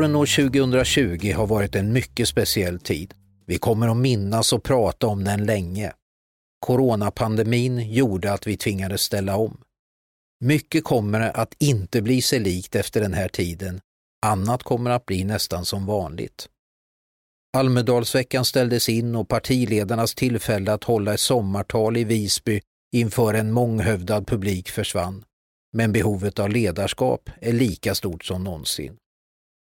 Våren år 2020 har varit en mycket speciell tid. Vi kommer att minnas och prata om den länge. Coronapandemin gjorde att vi tvingades ställa om. Mycket kommer att inte bli sig likt efter den här tiden. Annat kommer att bli nästan som vanligt. Almedalsveckan ställdes in och partiledarnas tillfälle att hålla ett sommartal i Visby inför en månghövdad publik försvann. Men behovet av ledarskap är lika stort som någonsin.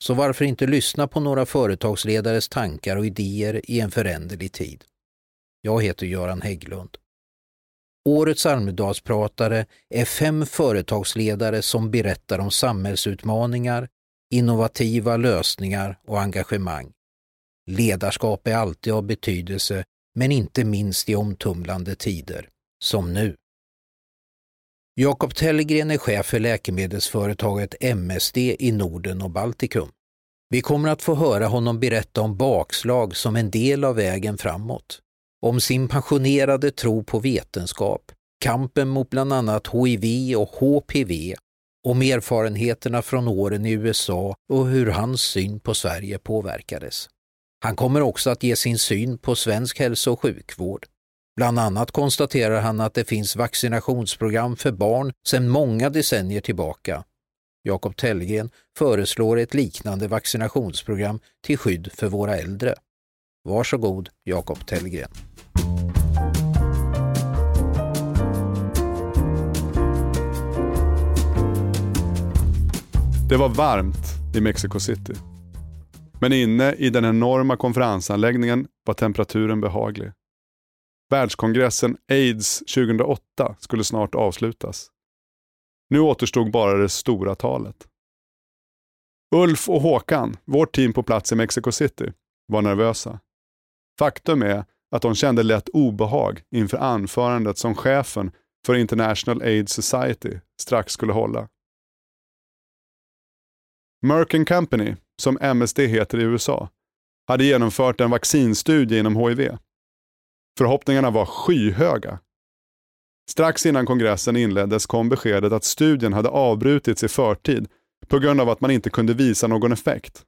Så varför inte lyssna på några företagsledares tankar och idéer i en föränderlig tid? Jag heter Göran Hägglund. Årets Almedalspratare är fem företagsledare som berättar om samhällsutmaningar, innovativa lösningar och engagemang. Ledarskap är alltid av betydelse, men inte minst i omtumlande tider, som nu. Jakob Tellgren är chef för läkemedelsföretaget MSD i Norden och Baltikum. Vi kommer att få höra honom berätta om bakslag som en del av vägen framåt. Om sin passionerade tro på vetenskap, kampen mot bland annat HIV och HPV, om erfarenheterna från åren i USA och hur hans syn på Sverige påverkades. Han kommer också att ge sin syn på svensk hälso och sjukvård. Bland annat konstaterar han att det finns vaccinationsprogram för barn sedan många decennier tillbaka. Jakob Tellgren föreslår ett liknande vaccinationsprogram till skydd för våra äldre. Varsågod Jakob Tellgren. Det var varmt i Mexico City. Men inne i den enorma konferensanläggningen var temperaturen behaglig. Världskongressen AIDS 2008 skulle snart avslutas. Nu återstod bara det stora talet. Ulf och Håkan, vårt team på plats i Mexico City, var nervösa. Faktum är att de kände lätt obehag inför anförandet som chefen för International AIDS Society strax skulle hålla. Merck Company, som MSD heter i USA, hade genomfört en vaccinstudie inom HIV. Förhoppningarna var skyhöga. Strax innan kongressen inleddes kom beskedet att studien hade avbrutits i förtid på grund av att man inte kunde visa någon effekt.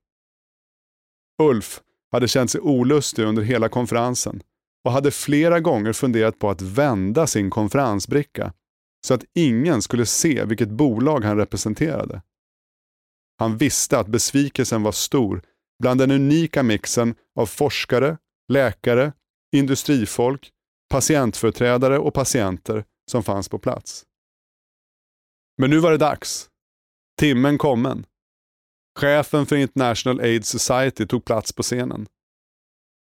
Ulf hade känt sig olustig under hela konferensen och hade flera gånger funderat på att vända sin konferensbricka så att ingen skulle se vilket bolag han representerade. Han visste att besvikelsen var stor bland den unika mixen av forskare, läkare, industrifolk, patientföreträdare och patienter som fanns på plats. Men nu var det dags. Timmen kommen. Chefen för International Aid Society tog plats på scenen.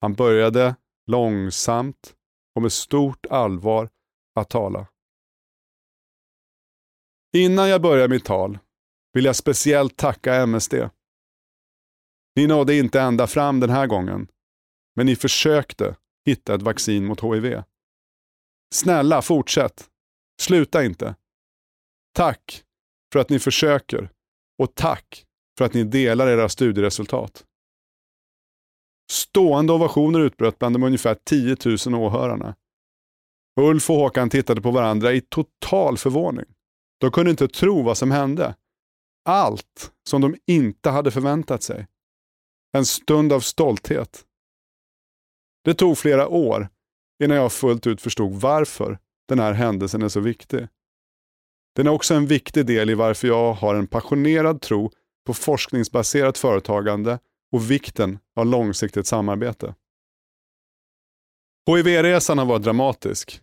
Han började långsamt och med stort allvar att tala. Innan jag börjar mitt tal vill jag speciellt tacka MSD. Ni nådde inte ända fram den här gången, men ni försökte hitta ett vaccin mot HIV. Snälla, fortsätt. Sluta inte. Tack för att ni försöker och tack för att ni delar era studieresultat. Stående ovationer utbröt bland de ungefär 10 000 åhörarna. Ulf och Håkan tittade på varandra i total förvåning. De kunde inte tro vad som hände. Allt som de inte hade förväntat sig. En stund av stolthet. Det tog flera år innan jag fullt ut förstod varför den här händelsen är så viktig. Den är också en viktig del i varför jag har en passionerad tro på forskningsbaserat företagande och vikten av långsiktigt samarbete. HIV-resan har varit dramatisk.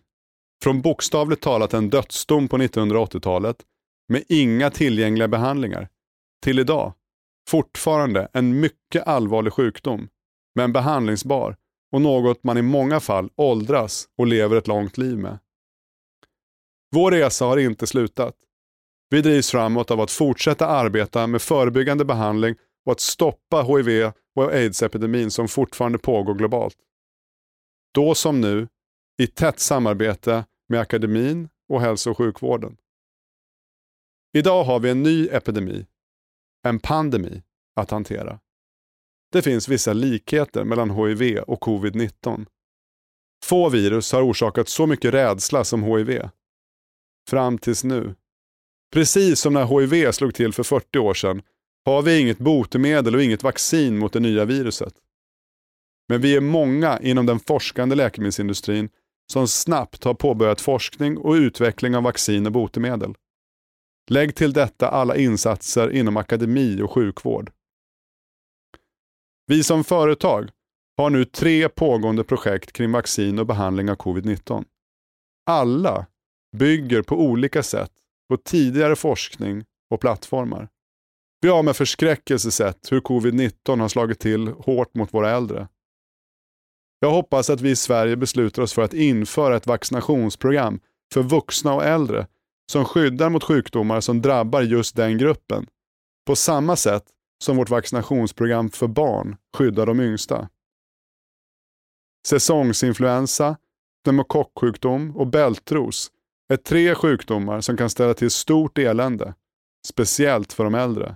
Från bokstavligt talat en dödsdom på 1980-talet med inga tillgängliga behandlingar till idag fortfarande en mycket allvarlig sjukdom men behandlingsbar och något man i många fall åldras och lever ett långt liv med. Vår resa har inte slutat. Vi drivs framåt av att fortsätta arbeta med förebyggande behandling och att stoppa HIV och aids-epidemin som fortfarande pågår globalt. Då som nu, i tätt samarbete med akademin och hälso och sjukvården. Idag har vi en ny epidemi, en pandemi, att hantera. Det finns vissa likheter mellan HIV och covid-19. Få virus har orsakat så mycket rädsla som HIV. Fram tills nu. Precis som när HIV slog till för 40 år sedan har vi inget botemedel och inget vaccin mot det nya viruset. Men vi är många inom den forskande läkemedelsindustrin som snabbt har påbörjat forskning och utveckling av vaccin och botemedel. Lägg till detta alla insatser inom akademi och sjukvård. Vi som företag har nu tre pågående projekt kring vaccin och behandling av covid-19. Alla bygger på olika sätt på tidigare forskning och plattformar. Vi har med förskräckelse sett hur covid-19 har slagit till hårt mot våra äldre. Jag hoppas att vi i Sverige beslutar oss för att införa ett vaccinationsprogram för vuxna och äldre som skyddar mot sjukdomar som drabbar just den gruppen. På samma sätt som vårt vaccinationsprogram för barn skyddar de yngsta. Säsongsinfluensa, pneumokocksjukdom och bältros är tre sjukdomar som kan ställa till stort elände, speciellt för de äldre.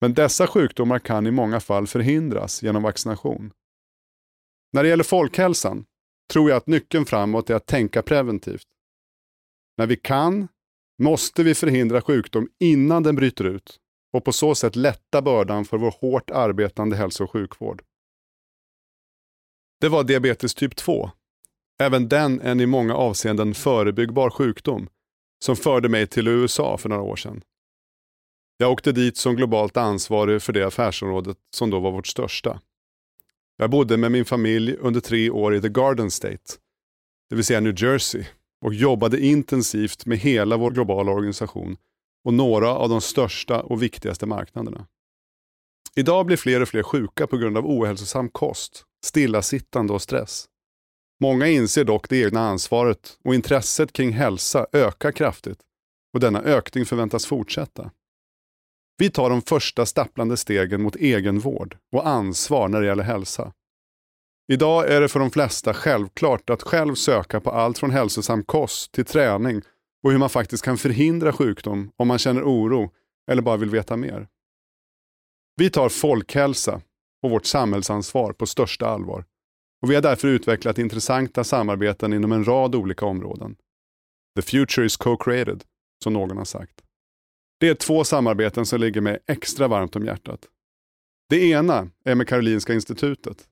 Men dessa sjukdomar kan i många fall förhindras genom vaccination. När det gäller folkhälsan tror jag att nyckeln framåt är att tänka preventivt. När vi kan måste vi förhindra sjukdom innan den bryter ut och på så sätt lätta bördan för vår hårt arbetande hälso och sjukvård. Det var diabetes typ 2. Även den en i många avseenden förebyggbar sjukdom som förde mig till USA för några år sedan. Jag åkte dit som globalt ansvarig för det affärsområdet som då var vårt största. Jag bodde med min familj under tre år i The Garden State, det vill säga New Jersey, och jobbade intensivt med hela vår globala organisation och några av de största och viktigaste marknaderna. Idag blir fler och fler sjuka på grund av ohälsosam kost, stillasittande och stress. Många inser dock det egna ansvaret och intresset kring hälsa ökar kraftigt och denna ökning förväntas fortsätta. Vi tar de första stapplande stegen mot egenvård och ansvar när det gäller hälsa. Idag är det för de flesta självklart att själv söka på allt från hälsosam kost till träning och hur man faktiskt kan förhindra sjukdom om man känner oro eller bara vill veta mer. Vi tar folkhälsa och vårt samhällsansvar på största allvar och vi har därför utvecklat intressanta samarbeten inom en rad olika områden. The future is co-created, som någon har sagt. Det är två samarbeten som ligger mig extra varmt om hjärtat. Det ena är med Karolinska institutet,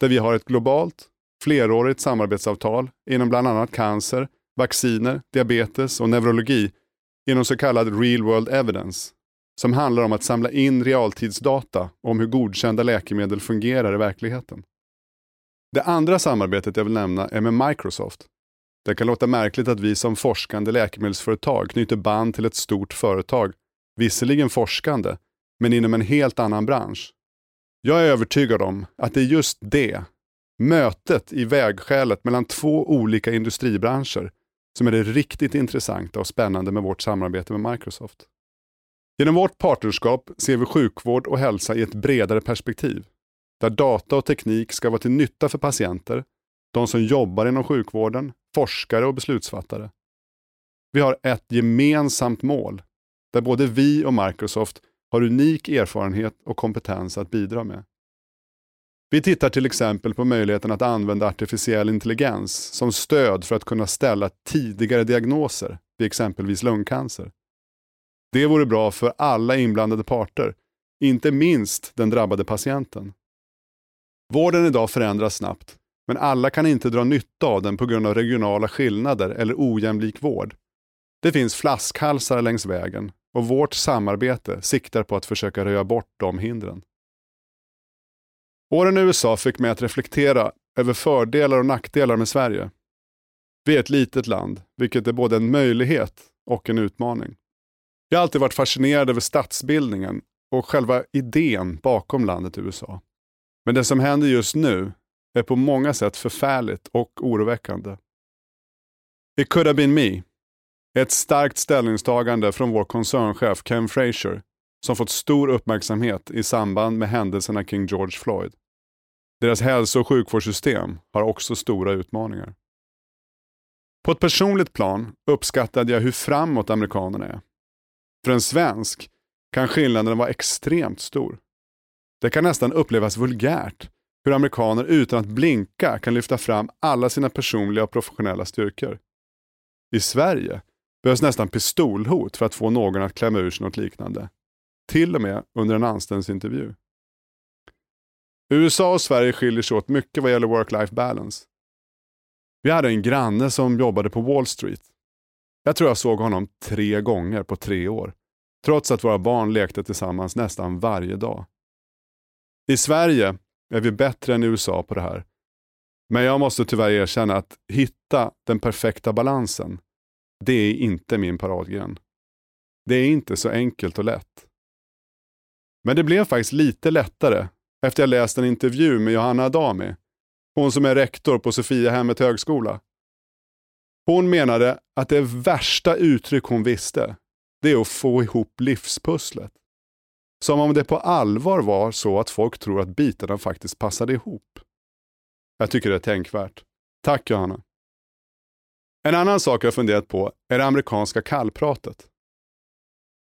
där vi har ett globalt, flerårigt samarbetsavtal inom bland annat cancer, vacciner, diabetes och neurologi inom så kallad real world evidence, som handlar om att samla in realtidsdata om hur godkända läkemedel fungerar i verkligheten. Det andra samarbetet jag vill nämna är med Microsoft. Det kan låta märkligt att vi som forskande läkemedelsföretag knyter band till ett stort företag, visserligen forskande, men inom en helt annan bransch. Jag är övertygad om att det är just det, mötet i vägskälet mellan två olika industribranscher, som är det riktigt intressanta och spännande med vårt samarbete med Microsoft. Genom vårt partnerskap ser vi sjukvård och hälsa i ett bredare perspektiv där data och teknik ska vara till nytta för patienter, de som jobbar inom sjukvården, forskare och beslutsfattare. Vi har ett gemensamt mål där både vi och Microsoft har unik erfarenhet och kompetens att bidra med. Vi tittar till exempel på möjligheten att använda artificiell intelligens som stöd för att kunna ställa tidigare diagnoser vid exempelvis lungcancer. Det vore bra för alla inblandade parter, inte minst den drabbade patienten. Vården idag förändras snabbt, men alla kan inte dra nytta av den på grund av regionala skillnader eller ojämlik vård. Det finns flaskhalsar längs vägen och vårt samarbete siktar på att försöka röja bort de hindren. Åren i USA fick mig att reflektera över fördelar och nackdelar med Sverige. Vi är ett litet land, vilket är både en möjlighet och en utmaning. Jag har alltid varit fascinerad över statsbildningen och själva idén bakom landet USA. Men det som händer just nu är på många sätt förfärligt och oroväckande. It could have been me. Ett starkt ställningstagande från vår koncernchef Ken Frazier som fått stor uppmärksamhet i samband med händelserna kring George Floyd. Deras hälso och sjukvårdssystem har också stora utmaningar. På ett personligt plan uppskattade jag hur framåt amerikanerna är. För en svensk kan skillnaden vara extremt stor. Det kan nästan upplevas vulgärt hur amerikaner utan att blinka kan lyfta fram alla sina personliga och professionella styrkor. I Sverige behövs nästan pistolhot för att få någon att klämma ur sig något liknande. till och med under en anställningsintervju. USA och Sverige skiljer sig åt mycket vad gäller work-life balance. Vi hade en granne som jobbade på Wall Street. Jag tror jag såg honom tre gånger på tre år, trots att våra barn lekte tillsammans nästan varje dag. I Sverige är vi bättre än i USA på det här. Men jag måste tyvärr erkänna att hitta den perfekta balansen, det är inte min paradgren. Det är inte så enkelt och lätt. Men det blev faktiskt lite lättare efter jag läst en intervju med Johanna Adami, hon som är rektor på Sofiahemmet högskola. Hon menade att det värsta uttryck hon visste, det är att få ihop livspusslet. Som om det på allvar var så att folk tror att bitarna faktiskt passade ihop. Jag tycker det är tänkvärt. Tack Johanna. En annan sak jag funderat på är det amerikanska kallpratet.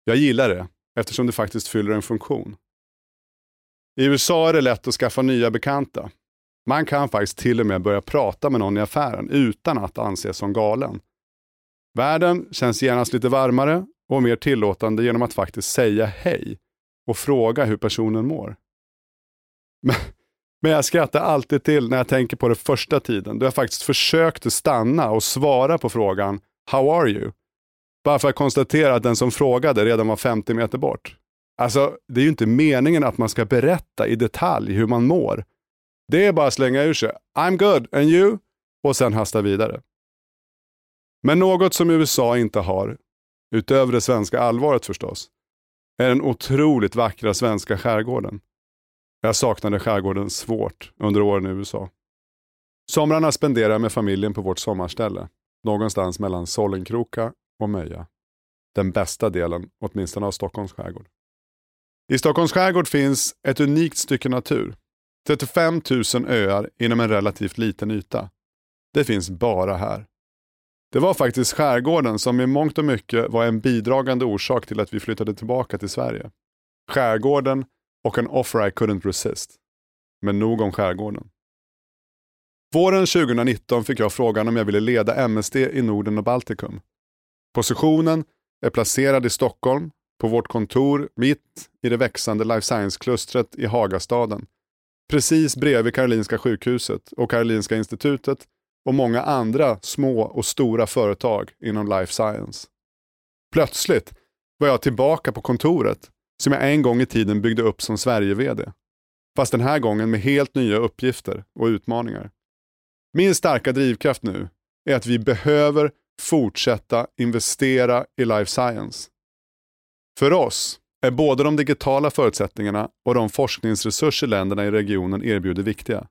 Jag gillar det eftersom det faktiskt fyller en funktion. I USA är det lätt att skaffa nya bekanta. Man kan faktiskt till och med börja prata med någon i affären utan att anses som galen. Världen känns genast lite varmare och mer tillåtande genom att faktiskt säga hej och fråga hur personen mår. Men, men jag skrattar alltid till när jag tänker på det första tiden då jag faktiskt försökte stanna och svara på frågan How are you? Bara för att konstatera att den som frågade redan var 50 meter bort. Alltså, det är ju inte meningen att man ska berätta i detalj hur man mår. Det är bara att slänga ur sig I'm good, and you? Och sen hasta vidare. Men något som USA inte har, utöver det svenska allvaret förstås, är den otroligt vackra svenska skärgården. Jag saknade skärgården svårt under åren i USA. Somrarna spenderar jag med familjen på vårt sommarställe, någonstans mellan Sollenkroka och Möja. Den bästa delen, åtminstone av Stockholms skärgård. I Stockholms skärgård finns ett unikt stycke natur. 35 000 öar inom en relativt liten yta. Det finns bara här. Det var faktiskt skärgården som i mångt och mycket var en bidragande orsak till att vi flyttade tillbaka till Sverige. Skärgården och en offer I couldn't resist. Men nog om skärgården. Våren 2019 fick jag frågan om jag ville leda MSD i Norden och Baltikum. Positionen är placerad i Stockholm på vårt kontor mitt i det växande life science-klustret i Hagastaden. Precis bredvid Karolinska sjukhuset och Karolinska institutet och många andra små och stora företag inom life science. Plötsligt var jag tillbaka på kontoret som jag en gång i tiden byggde upp som Sverige-VD. Fast den här gången med helt nya uppgifter och utmaningar. Min starka drivkraft nu är att vi behöver fortsätta investera i life science. För oss är både de digitala förutsättningarna och de forskningsresurser länderna i regionen erbjuder viktiga.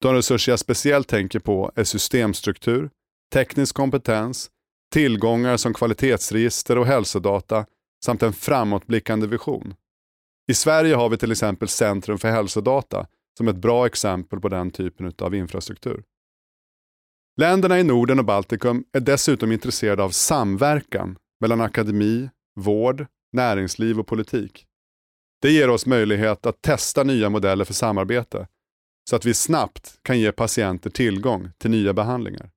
De resurser jag speciellt tänker på är systemstruktur, teknisk kompetens, tillgångar som kvalitetsregister och hälsodata samt en framåtblickande vision. I Sverige har vi till exempel Centrum för hälsodata som ett bra exempel på den typen av infrastruktur. Länderna i Norden och Baltikum är dessutom intresserade av samverkan mellan akademi, vård, näringsliv och politik. Det ger oss möjlighet att testa nya modeller för samarbete så att vi snabbt kan ge patienter tillgång till nya behandlingar.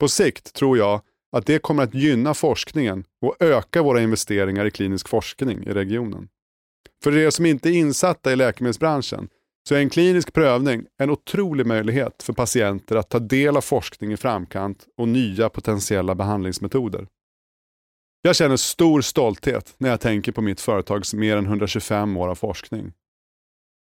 På sikt tror jag att det kommer att gynna forskningen och öka våra investeringar i klinisk forskning i regionen. För er som inte är insatta i läkemedelsbranschen så är en klinisk prövning en otrolig möjlighet för patienter att ta del av forskning i framkant och nya potentiella behandlingsmetoder. Jag känner stor stolthet när jag tänker på mitt företags mer än 125 år av forskning.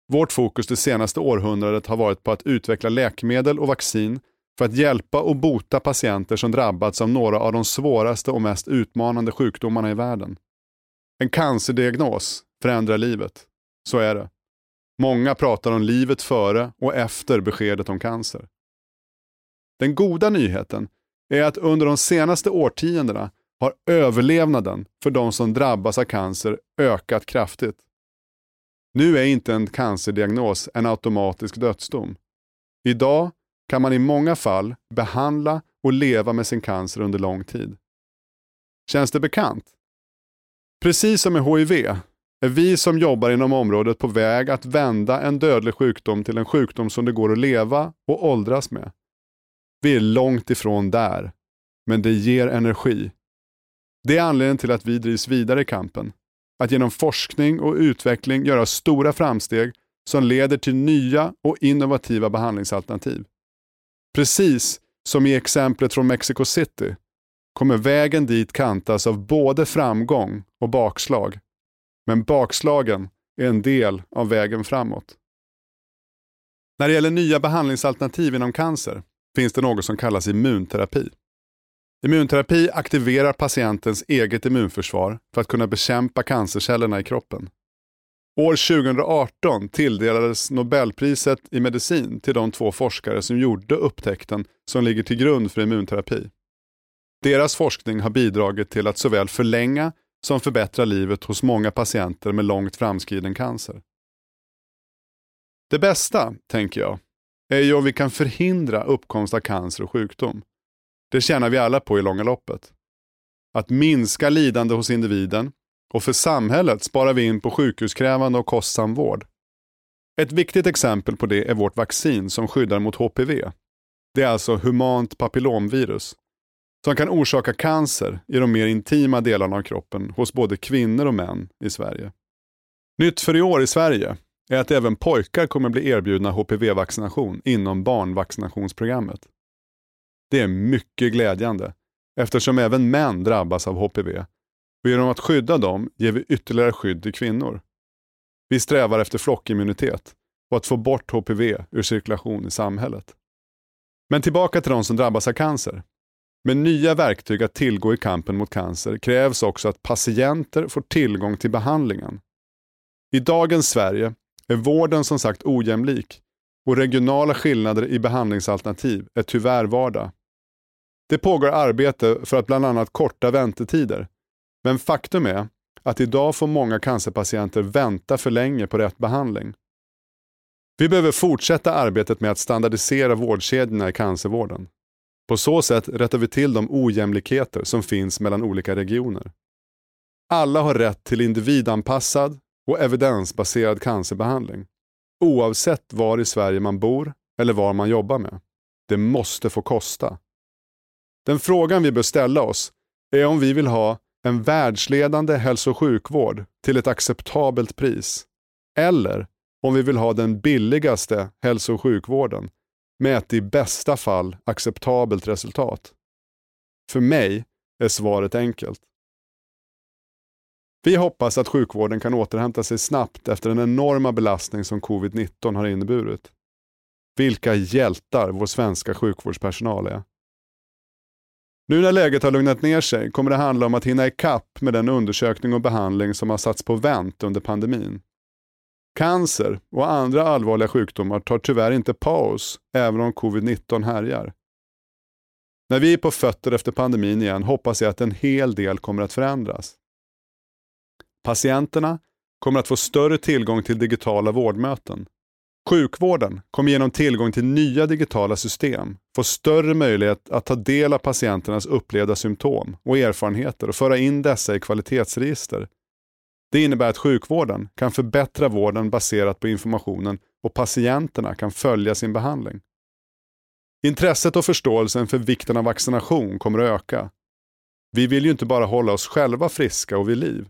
Vårt fokus det senaste århundradet har varit på att utveckla läkemedel och vaccin för att hjälpa och bota patienter som drabbats av några av de svåraste och mest utmanande sjukdomarna i världen. En cancerdiagnos förändrar livet. Så är det. Många pratar om livet före och efter beskedet om cancer. Den goda nyheten är att under de senaste årtiondena har överlevnaden för de som drabbas av cancer ökat kraftigt. Nu är inte en cancerdiagnos en automatisk dödsdom. Idag kan man i många fall behandla och leva med sin cancer under lång tid. Känns det bekant? Precis som med HIV är vi som jobbar inom området på väg att vända en dödlig sjukdom till en sjukdom som det går att leva och åldras med. Vi är långt ifrån där, men det ger energi det är anledningen till att vi drivs vidare i kampen. att genom forskning och utveckling göra stora framsteg som leder till nya och innovativa behandlingsalternativ. Precis som i exemplet från Mexico City kommer vägen dit kantas av både framgång och bakslag. Men bakslagen är en del av vägen framåt. När det gäller nya behandlingsalternativ inom cancer finns det något som kallas immunterapi. Immunterapi aktiverar patientens eget immunförsvar för att kunna bekämpa cancercellerna i kroppen. År 2018 tilldelades Nobelpriset i medicin till de två forskare som gjorde upptäckten som ligger till grund för immunterapi. Deras forskning har bidragit till att såväl förlänga som förbättra livet hos många patienter med långt framskriden cancer. Det bästa, tänker jag, är ju om vi kan förhindra uppkomst av cancer och sjukdom. Det tjänar vi alla på i långa loppet. Att minska lidande hos individen och för samhället sparar vi in på sjukhuskrävande och kostsam vård. Ett viktigt exempel på det är vårt vaccin som skyddar mot HPV. Det är alltså humant papillomvirus som kan orsaka cancer i de mer intima delarna av kroppen hos både kvinnor och män i Sverige. Nytt för i år i Sverige är att även pojkar kommer bli erbjudna HPV-vaccination inom barnvaccinationsprogrammet. Det är mycket glädjande eftersom även män drabbas av HPV och genom att skydda dem ger vi ytterligare skydd till kvinnor. Vi strävar efter flockimmunitet och att få bort HPV ur cirkulation i samhället. Men tillbaka till de som drabbas av cancer. Med nya verktyg att tillgå i kampen mot cancer krävs också att patienter får tillgång till behandlingen. I dagens Sverige är vården som sagt ojämlik och regionala skillnader i behandlingsalternativ är tyvärr vardag. Det pågår arbete för att bland annat korta väntetider. Men faktum är att idag får många cancerpatienter vänta för länge på rätt behandling. Vi behöver fortsätta arbetet med att standardisera vårdkedjorna i cancervården. På så sätt rättar vi till de ojämlikheter som finns mellan olika regioner. Alla har rätt till individanpassad och evidensbaserad cancerbehandling. Oavsett var i Sverige man bor eller var man jobbar med. Det måste få kosta. Den frågan vi bör ställa oss är om vi vill ha en världsledande hälso och sjukvård till ett acceptabelt pris. Eller om vi vill ha den billigaste hälso och sjukvården med ett i bästa fall acceptabelt resultat. För mig är svaret enkelt. Vi hoppas att sjukvården kan återhämta sig snabbt efter den enorma belastning som covid-19 har inneburit. Vilka hjältar vår svenska sjukvårdspersonal är. Nu när läget har lugnat ner sig kommer det handla om att hinna ikapp med den undersökning och behandling som har satts på vänt under pandemin. Cancer och andra allvarliga sjukdomar tar tyvärr inte paus, även om covid-19 härjar. När vi är på fötter efter pandemin igen hoppas jag att en hel del kommer att förändras. Patienterna kommer att få större tillgång till digitala vårdmöten. Sjukvården kommer genom tillgång till nya digitala system få större möjlighet att ta del av patienternas upplevda symptom och erfarenheter och föra in dessa i kvalitetsregister. Det innebär att sjukvården kan förbättra vården baserat på informationen och patienterna kan följa sin behandling. Intresset och förståelsen för vikten av vaccination kommer att öka. Vi vill ju inte bara hålla oss själva friska och vid liv.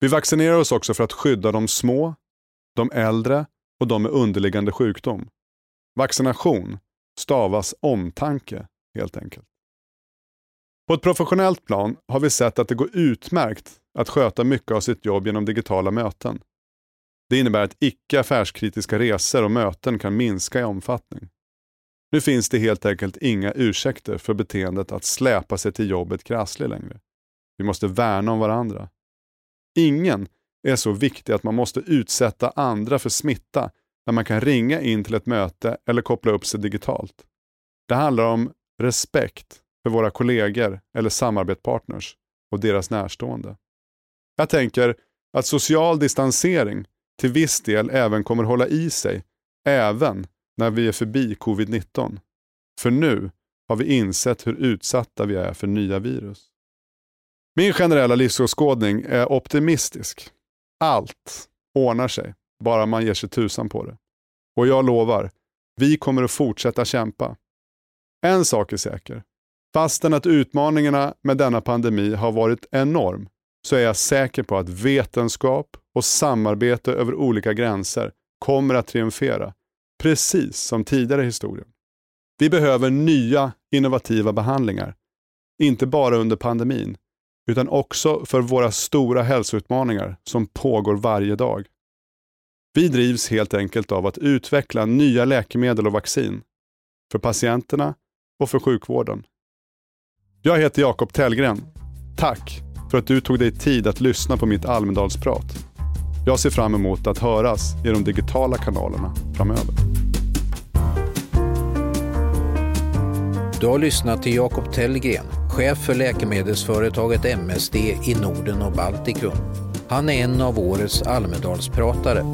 Vi vaccinerar oss också för att skydda de små, de äldre och de med underliggande sjukdom. Vaccination stavas omtanke helt enkelt. På ett professionellt plan har vi sett att det går utmärkt att sköta mycket av sitt jobb genom digitala möten. Det innebär att icke affärskritiska resor och möten kan minska i omfattning. Nu finns det helt enkelt inga ursäkter för beteendet att släpa sig till jobbet krasslig längre. Vi måste värna om varandra. Ingen är så viktig att man måste utsätta andra för smitta när man kan ringa in till ett möte eller koppla upp sig digitalt. Det handlar om respekt för våra kollegor eller samarbetspartners och deras närstående. Jag tänker att social distansering till viss del även kommer hålla i sig, även när vi är förbi covid-19. För nu har vi insett hur utsatta vi är för nya virus. Min generella livsåskådning är optimistisk. Allt ordnar sig, bara man ger sig tusan på det. Och jag lovar, vi kommer att fortsätta kämpa. En sak är säker. Fastän att utmaningarna med denna pandemi har varit enorm, så är jag säker på att vetenskap och samarbete över olika gränser kommer att triumfera, precis som tidigare i historien. Vi behöver nya innovativa behandlingar, inte bara under pandemin, utan också för våra stora hälsoutmaningar som pågår varje dag. Vi drivs helt enkelt av att utveckla nya läkemedel och vaccin för patienterna och för sjukvården. Jag heter Jakob Tellgren. Tack för att du tog dig tid att lyssna på mitt Almedalsprat. Jag ser fram emot att höras i de digitala kanalerna framöver. Du har lyssnat till Jakob Tellgren, chef för läkemedelsföretaget MSD i Norden och Baltikum. Han är en av årets Almedalspratare